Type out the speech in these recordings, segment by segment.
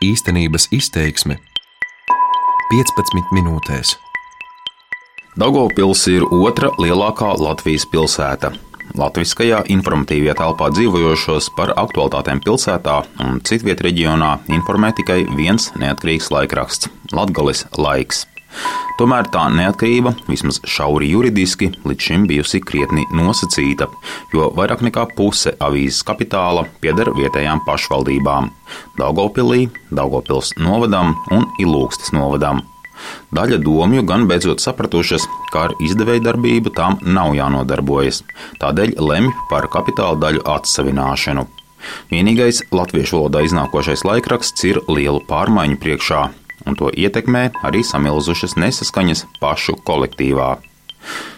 Īstenības izteiksme 15 minūtēs. Daugopils ir otra lielākā Latvijas pilsēta. Latviskajā informatīvajā telpā dzīvojošos par aktualitātēm pilsētā un citvietu reģionā informē tikai viens neatkarīgs laikraksts - Latvijas laiks. Tomēr tā neatkarība, vismaz šauri juridiski, līdz šim bijusi krietni nosacīta, jo vairāk nekā puse avīzes kapitāla pieder vietējām pašvaldībām - Daugopilī, Daugopils novadam un Ilūgstes novadam. Daļa domju gan beidzot sapratušas, ka ar izdevēju darbību tām nav jānodarbojas, tādēļ lemj par kapitāla daļu atsavināšanu. Vienīgais latviešu valodā iznākošais laikraksts ir lielu pārmaiņu priekšā, un to ietekmē arī samilzušas nesaskaņas pašu kolektīvā.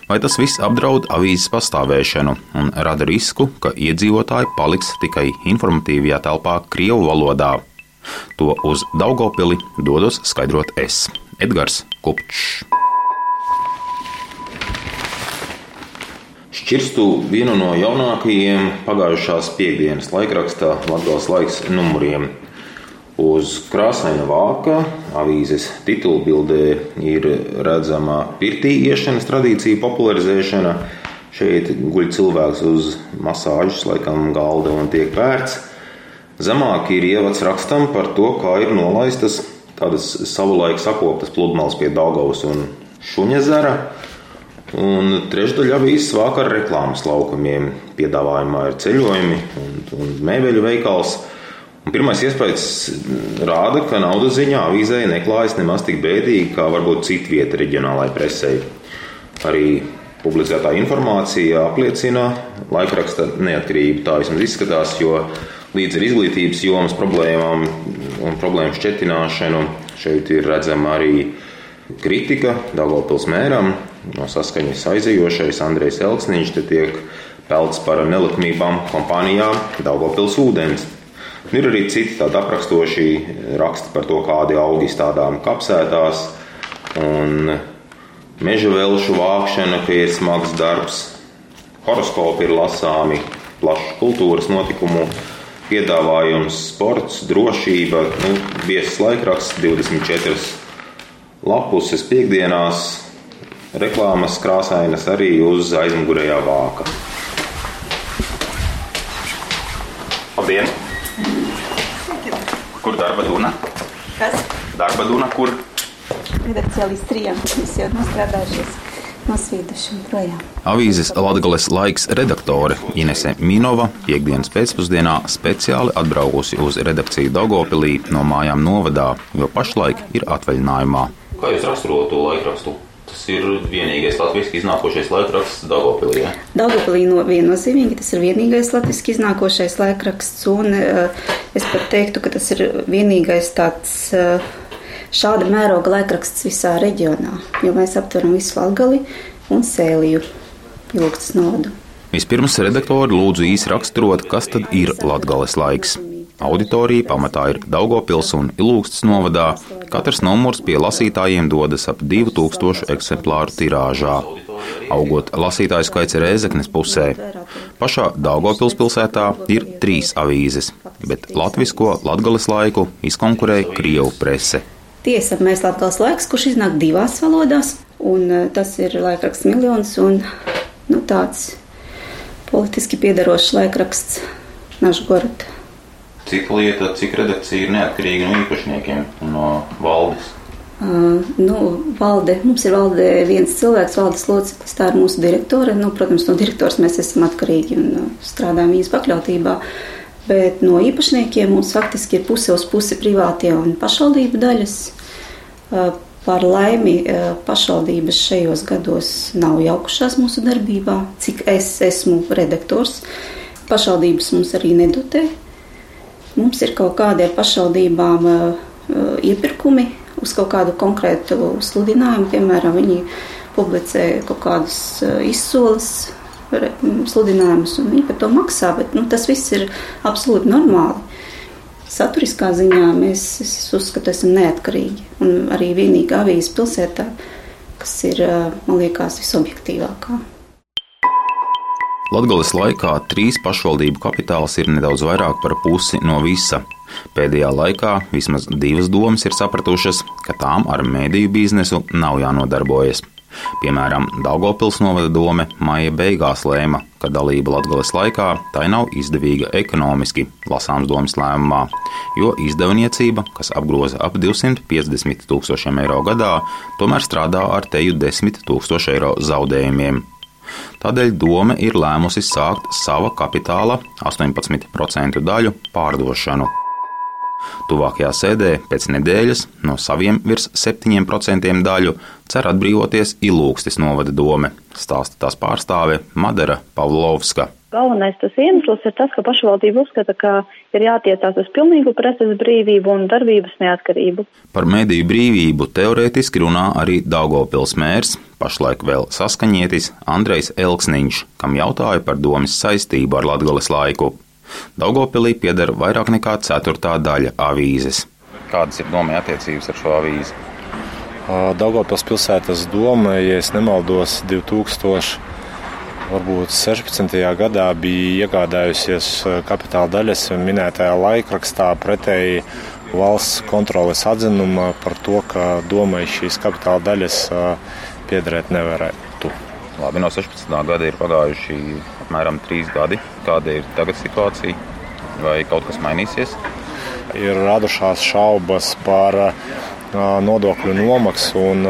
Vai tas viss apdraud avīzes pastāvēšanu un rada risku, ka iedzīvotāji paliks tikai informatīvajā telpā Krievu valodā? To uz Daugopili dodos skaidrot es, Edgars Kupčs. Šķirstu vienu no jaunākajiem pagājušās piekdienas laikrakstā Latvijas laiks numuriem. Uz krāsaina vāka avīzes titulbildē ir redzama pirtī iešanas tradīcija popularizēšana. Šeit guļ cilvēks uz masāžas, laikam, galda un tiek vērts. Zemāk ir ievads rakstam par to, kā ir nolaistas tādas savulaik sakoptas pludmales pie Daugavas un Šuņezera. Un trešdaļa avīzes vāk ar reklāmas laukumiem. Piedāvājumā ir ceļojumi un, un mēbeļu veikals. Pirmais iespējas rāda, ka naudas ziņā avīzē neklājas nemaz tik bēdīgi, kā varbūt citu vietu reģionālajai presē. Arī publicētā informācija apliecina laikraksta neatkarību. Tā vismaz izskatās, jo līdz ar izglītības jomas problēmām un problēmu šķetināšanu šeit ir redzama arī kritika Dāngopils mēram. No saskaņas aizejošais Andrejs Elksniņš te tiek pelts par nelikumībām kompānijām Dāngopils ūdens. Ir arī citi tādi aprakstoši raksti par to, kādi augi stādām kapsētās, meža velšu vākšana, ka ir smags darbs, horoskopi ir lasāmi, plašs kultūras notikumu piedāvājums, sports, drošība, nu, viesas laikraksts, 24 lapuses piekdienās, reklāmas krāsainas arī uz aizmugurējā vāka. Labdien! Kur darba duna? Kas? Darba duna, kur? Redakcijā līdz trijām mēs jau nostrādājušies. Nosvīduši projām. Avīzes Latvijas laiks redaktore Inese Minova piekdienas pēcpusdienā speciāli atbraukusi uz redakciju Dagopilī no mājām novadā, jo pašlaik ir atvaļinājumā. Kā jūs raksturot to laikrakstu? Ir vienīgais latviešu iznākošais laikraksts Dāngopilī. Ja? Daugopilī no viennozīmīgi tas ir vienīgais latviski iznākošais laikraksts, un uh, es pat teiktu, ka tas ir vienīgais tāds uh, šāda mēroga laikraksts visā reģionā, jo mēs aptveram visu Latgali un Sēliju ilgstas nodu. Vispirms redaktori lūdzu īsi raksturot, kas tad ir Latgales laiks. Auditorija pamatā ir Daugopils un Ilūgstas novadā. Katrs numurs pie lasītājiem dodas ap 2000 eksemplāru tirāžā. Augot lasītāju skaits Rēzeknes pusē. Pašā Daugopils pilsētā ir trīs avīzes, bet latvisko latgales laiku izkonkurēja Krievu prese. Tiesa, mēs Latvijas laiks, kurš iznāk divās valodās, un eh, tas ir laikraksts miljons un nu, tāds politiski piedarošs laikraksts Našgorod. Cik lieta, cik redakcija ir neatkarīga no īpašniekiem un no valdes? Uh, nu, valde, mums ir valdē viens cilvēks, valdes loceklis, tā ir mūsu direktore. Nu, protams, no direktors mēs esam atkarīgi un uh, strādājam viņas pakļautībā. Bet no īpašniekiem mums faktiski ir puse uz pusi privātie un pašvaldību daļas. Uh, par laimi uh, pašvaldības šajos gados nav jaukušās mūsu darbībā, cik es esmu redaktors. Pašvaldības mums arī nedotē. Mums ir kaut kādi ar pašvaldībām iepirkumi uz kaut kādu konkrētu sludinājumu. Piemēram, viņi publicē kaut kādus izsoles sludinājumus, un viņi par to maksā. Bet, nu, tas viss ir absolūti normāli. Saturiskā ziņā mēs uzskatām, esam neatkarīgi. Un arī vienīgā avīze pilsētā, kas ir, man liekas, visobjektīvākā. Latvijas laikā trīs pašvaldību kapitāls ir nedaudz vairāk par pusi no visa. Pēdējā laikā vismaz divas domas ir sapratušas, ka tām ar mediju biznesu nav jānodarbojas. Piemēram, Daugopils novada dome maija beigās lēma, ka dalība Latvijas laikā tai nav izdevīga ekonomiski, lasāms domas lēmumā, jo izdevniecība, kas apgroza ap 250 tūkstošiem eiro gadā, tomēr strādā ar teju 10 tūkstošu eiro zaudējumiem. Tādēļ doma ir lēmusi sākt sava kapitāla 18% daļu pārdošanu. Tuvākajā sēdē pēc nedēļas no saviem virs 7% daļu cer atbrīvoties Ilūkstis novada dome, stāsta tās pārstāve Madara Pavlovska. Galvenais tas iemesls ir tas, ka pašvaldība uzskata, ka ir jātiecās uz pilnīgu preses brīvību un darbības neatkarību. Par mediju brīvību teorētiski runā arī Daugopils mērs, pašlaik vēl saskaņietis Andrejs Elksniņš, kam jautāja par domas saistību ar Latgales laiku. Daugopilī pieder vairāk nekā ceturtā daļa avīzes. Kādas ir domē attiecības ar šo avīzi? Daugopils pilsētas doma, ja es nemaldos, 2000. Varbūt 16. gadā bija iegādājusies kapitāla daļas minētajā laikrakstā pretēji valsts kontroles atzinuma par to, ka domai šīs kapitāla daļas piederēt nevarētu. Labi, no 16. gada ir pagājuši apmēram trīs gadi. Kāda ir tagad situācija? Vai kaut kas mainīsies? Ir radušās šaubas par nodokļu nomaksu, un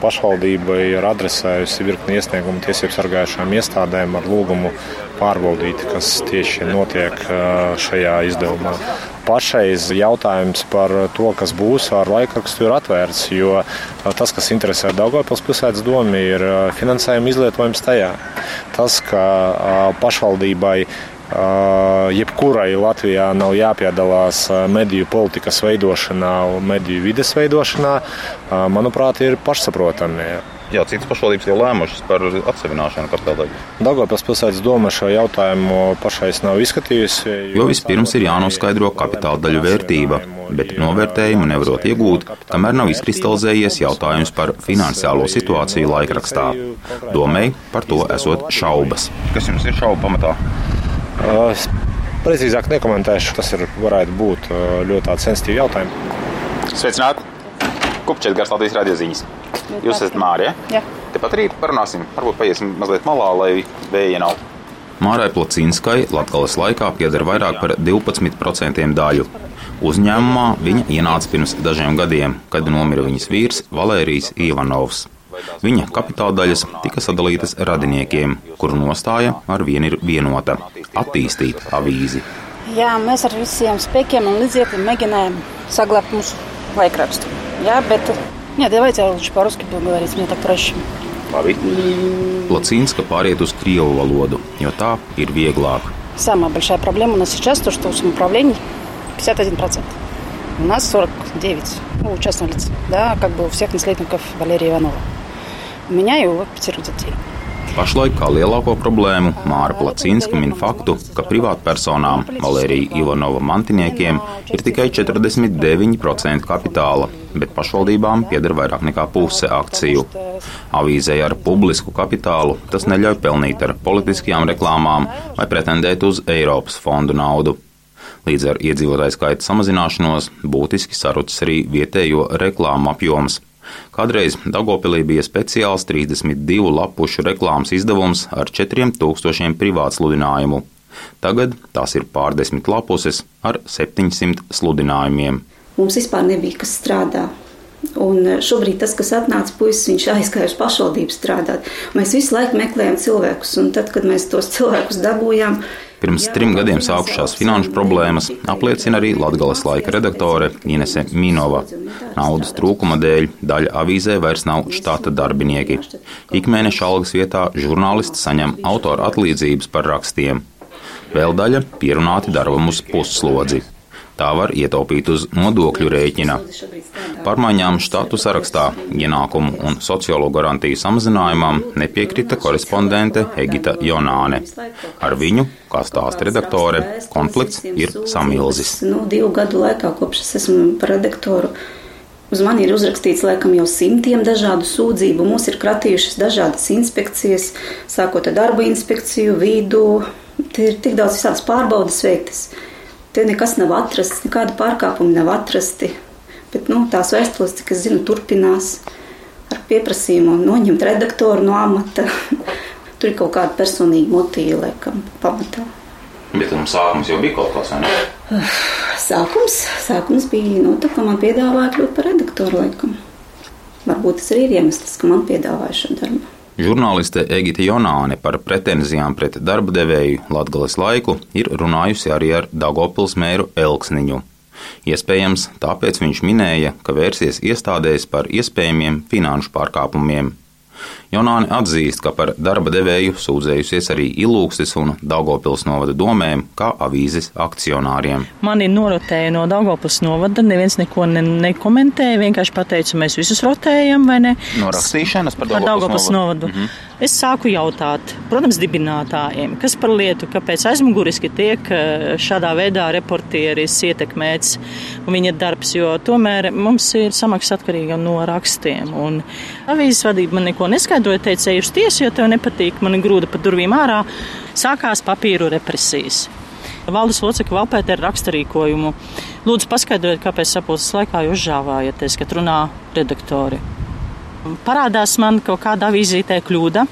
pašvaldība ir adresējusi virkni iesniegumu tiesību sargājušām iestādēm ar lūgumu pārbaudīt, kas tieši notiek šajā izdevumā. Pašreiz jautājums par to, kas būs ar laikrakstu, ir atvērts, jo tas, kas interesē Daugopils pilsētas domu, ir finansējuma izlietojums tajā. Tas, ka pašvaldībai jebkurai Latvijā nav jāpiedalās mediju politikas veidošanā un mediju vides veidošanā, manuprāt, ir pašsaprotami. Jā, citas pašvaldības jau lēmušas par atsevināšanu kapitāla daļu. Daugopils pilsētas doma šo jautājumu pašais nav izskatījusi. Jo vispirms ir jānoskaidro kapitāla daļu vērtība, bet novērtējumu nevarot iegūt, kamēr nav izkristalizējies jautājums par finansiālo situāciju laikrakstā. Domēji par to esot šaubas. Kas jums ir šaubu pamatā? Es precīzāk nekomentēšu. Tas ir, varētu būt ļoti sensitīvs jautājums. Sveicināti! Kupčet gars Latvijas radioziņas. Jūs esat Mārija? Jā. Tepat arī parunāsim. Varbūt paiesim mazliet malā, lai vēja nav. Mārai Placīnskai Latvijas laikā pieder vairāk par 12% daļu. Uzņēmumā viņa ienāca pirms dažiem gadiem, kad nomira viņas vīrs Valērijas Ivanovs. Viņa kapitāla daļas tika sadalītas radiniekiem, kuru nostāja ar vienu ir vienota - attīstīt avīzi. Jā, mēs ar visiem spēkiem un līdzekļiem mēģinājām saglabāt mūsu laikrakstu. Jā, bet нет, давайте лучше по-русски поговорить, мне так проще. Labi. Лацинска pāriet uz krievu valodu, jo tā ir vieglāk. Самая большая проблема у нас сейчас то, что в самоуправлении 51%. У нас 49 ну, у частных лиц, да, как бы у всех наследников Валерия Иванова. У меня и у пятерых детей. Pašlaik kā lielāko problēmu Māra Placīnska min faktu, ka privātpersonām Valērija Ivanova mantiniekiem ir tikai 49% kapitāla, bet pašvaldībām pieder vairāk nekā puse akciju. Avīzē ar publisku kapitālu tas neļauj pelnīt ar politiskajām reklāmām vai pretendēt uz Eiropas fondu naudu. Līdz ar iedzīvotāju skaita samazināšanos būtiski sarucis arī vietējo reklāmu apjoms. Kādreiz Dagopilī bija speciāls 32 lapušu reklāmas izdevums ar 4000 privātsludinājumu. Tagad tās ir pārdesmit lapuses ar 700 sludinājumiem. Mums vispār nebija kas strādā. Un šobrīd tas, kas atnāca puisis, viņš aizgāja uz pašvaldību strādāt. Mēs visu laiku meklējām cilvēkus, un tad, kad mēs tos cilvēkus dabūjām, Pirms trim gadiem sākušās finanšu problēmas apliecina arī Latvijas laika redaktore Inese Minova. Naudas trūkuma dēļ daļa avīzē vairs nav štata darbinieki. Ikmēneša algas vietā žurnālisti saņem autora atlīdzības par rakstiem. Vēl daļa pierunāti darbam uz pusslodzi. Tā var ietaupīt uz nodokļu rēķina. Pārmaiņām štatu sarakstā, ienākumu un sociālo garantiju samazinājumam nepiekrita korespondente Egita Jonāne. Ar viņu, kā stāsta redaktore, konflikts ir samilzis. Nu, divu gadu laikā, kopš es esmu par redaktoru, Uz mani ir uzrakstīts laikam jau simtiem dažādu sūdzību. Mums ir kratījušas dažādas inspekcijas, sākot ar darba inspekciju, vidu. Tie ir tik daudz visādas pārbaudas veiktas. Te nekas nav atrasts, nekāda pārkāpuma nav atrasti. Bet nu, tās vēstules, cik es zinu, turpinās ar pieprasījumu noņemt redaktoru no amata. Tur ir kaut kāda personīga motīva, laikam, pamatā. Bet tam sākums jau bija kaut kas, ne? Sākums, sākums bija, nu, tā kā man piedāvāja kļūt par redaktoru, laikam. Varbūt tas arī ir iemesls, ka man piedāvāja šo darbu. Žurnāliste Egita Jonāne par pretenzijām pret darba devēju Latvijas laiku ir runājusi arī ar Dagopils mēru Elksniņu. Iespējams, tāpēc viņš minēja, ka vērsies iestādēs par iespējamiem finanšu pārkāpumiem. Jonāni atzīst, ka par darba devēju sūdzējusies arī Ilūkstis un Daugopils novada domēm, kā avīzes akcionāriem. Mani norotēja no Daugopils novada, neviens neko ne, nekomentēja, vienkārši pateica, mēs visus rotējam vai ne. No rakstīšanas par Daugopils, par Daugopils novadu. novadu. -hmm. Es sāku jautāt, protams, dibinātājiem, kas par lietu, kāpēc aizmuguriski tiek eh, šādā veidā reportieris ietekmēts viņa darbs, jo tomēr mums ir samaksa atkarīga no rakstiem. Un avīzes vadība man neko neskaidroja, teica, ej uz tiesu, ja tev nepatīk, man grūda pa durvīm ārā, sākās papīru represijas. Valdes locekļu valpēt ar raksturīkojumu. Lūdzu, paskaidrojiet, kāpēc sapulces laikā jūs žāvājaties, kad runā redaktori. Parādās man kaut kāda avīzītē kļūda.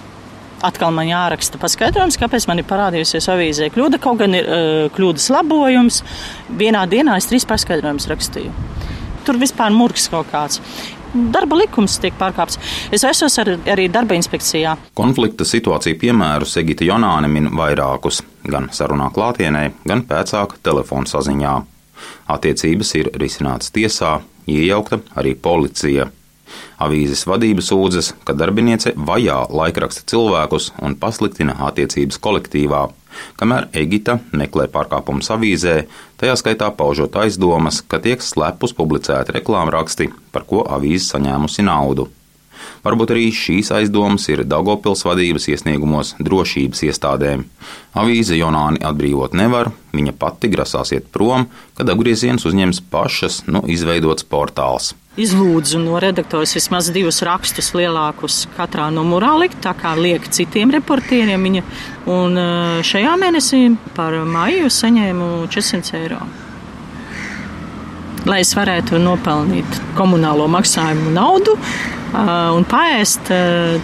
Atkal man jāraksta paskaidrojums, kāpēc man ir parādījusies avīzē kļūda. Kaut gan ir uh, kļūdas labojums. Vienā dienā es trīs paskaidrojumus rakstīju. Tur vispār murgs kaut kāds darba likums tiek pārkāpts. Es vērsos ar, arī darba inspekcijā. Konflikta situāciju piemērus Egita Jonāne min vairākus, gan sarunā klātienē, gan pēcāk telefonu saziņā. Attiecības ir risinātas tiesā, iejaukta arī policija. Avīzes vadība sūdzas, ka darbiniece vajā laikraksta cilvēkus un pasliktina attiecības kolektīvā, kamēr Egita meklē pārkāpumus avīzē, tajā skaitā paužot aizdomas, ka tiek slepus publicēti reklāmraksti, par ko avīze saņēmusi naudu. Varbūt arī šīs aizdomas ir Daugopils vadības iesniegumos drošības iestādēm. Avīze Jonāni atbrīvot nevar, viņa pati grasās iet prom, kad apgrieziens uzņems pašas nu izveidots portāls. Izlūdzu no redaktoras vismaz divus rakstus lielākus katrā numurā likt, tā kā liek citiem reportieriem viņa. Un eh, šajā mēnesī par maiju saņēmu 400 eiro lai es varētu nopelnīt komunālo maksājumu naudu un paēst,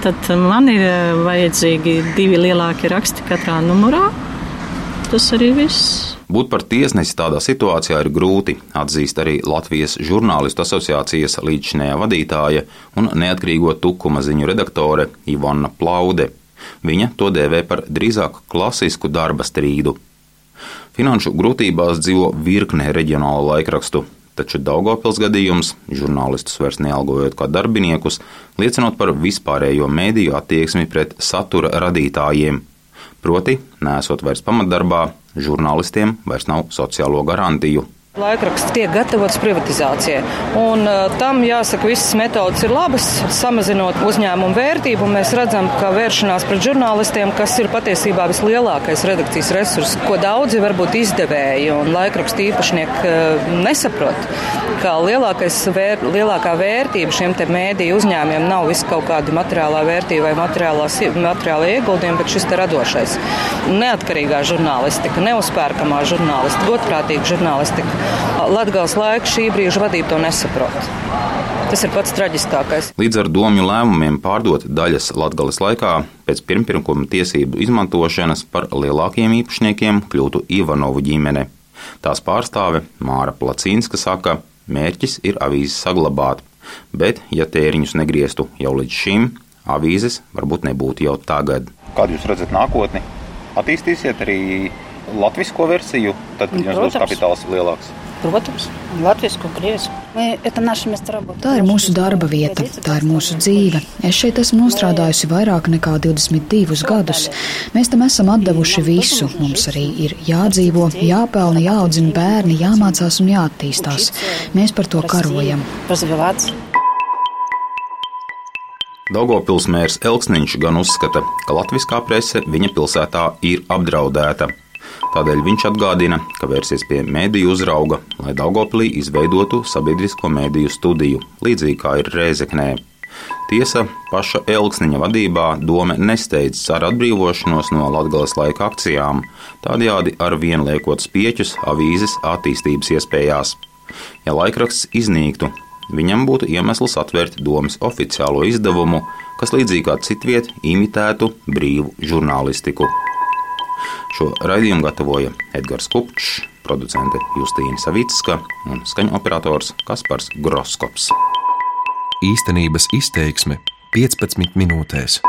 tad man ir vajadzīgi divi lielāki raksti katrā numurā. Tas arī viss. Būt par tiesnesi tādā situācijā ir grūti, atzīst arī Latvijas žurnālistu asociācijas līdzinējā vadītāja un neatkarīgo tukuma ziņu redaktore Ivona Plaude. Viņa to dēvē par drīzāk klasisku darba strīdu. Finanšu grūtībās dzīvo virkne reģionālo laikrakstu, Taču Daugopils gadījums, žurnālistus vairs nealgojot kā darbiniekus, liecinot par vispārējo mēdīju attieksmi pret satura radītājiem. Proti, nesot vairs pamatdarbā, žurnālistiem vairs nav sociālo garantiju. Laikraksts tiek gatavots privatizācijai. Un, uh, tam jāsaka, visas metodas ir labas, samazinot uzņēmumu vērtību. Mēs redzam, ka vēršanās pret žurnālistiem, kas ir patiesībā vislielākais redakcijas resurs, ko daudzi varbūt izdevēji un laikrakstu īpašnieki uh, nesaprot, ka vēr, lielākā vērtība šiem te mēdīju uzņēmiem nav viss kaut kāda materiālā vērtība vai materiālā ieguldījuma, bet šis te radošais. Neatkarīgā žurnālistika, neuzpērkamā žurnālistika, godprātīga žurnālistika. Latvijas laika šī brīža vadība to nesaprot. Tas ir pats traģiskākais. Līdz ar domju lēmumiem pārdot daļas Latvijas laikā pēc pirmpirkuma tiesību izmantošanas par lielākiem īpašniekiem kļūtu Ivanovu ģimene. Tās pārstāve Māra Placīnska saka, mērķis ir avīzes saglabāt, bet, ja tēriņus negrieztu jau līdz šim, avīzes varbūt nebūtu jau tagad. Kādu jūs redzat nākotni? Attīstīsiet arī latviešu versiju, tad nu, jums būs kapitāls lielāks. Protams, latviešu un krievisku. Tā ir mūsu darba vieta, tā ir mūsu dzīve. Es šeit esmu nostrādājusi vairāk nekā 22 gadus. Mēs tam esam atdevuši visu. Mums arī ir jādzīvo, jāpelna, jāaudzina bērni, jāmācās un jāattīstās. Mēs par to karojam. Daugopils mērs Elksniņš gan uzskata, ka latviskā prese viņa pilsētā ir apdraudēta. Tādēļ viņš atgādina, ka vērsies pie mēdīju uzrauga, lai Daugopilī izveidotu sabiedrisko mēdīju studiju, līdzīgi kā ir Rēzeknē. Tiesa, paša Elksniņa vadībā doma nesteidz caur atbrīvošanos no Latvijas laika akcijām, tādējādi ar vienu liekot spieķus avīzes attīstības iespējās. Ja laikraksts iznīktu, viņam būtu iemesls atvērt domas oficiālo izdevumu, kas līdzīgi kā citviet imitētu brīvu žurnālistiku. Šo raidījumu gatavoja Edgars Kupčs, producente Justīna Savicka un skaņu operators Kaspars Groskops. Īstenības izteiksme 15 minūtēs.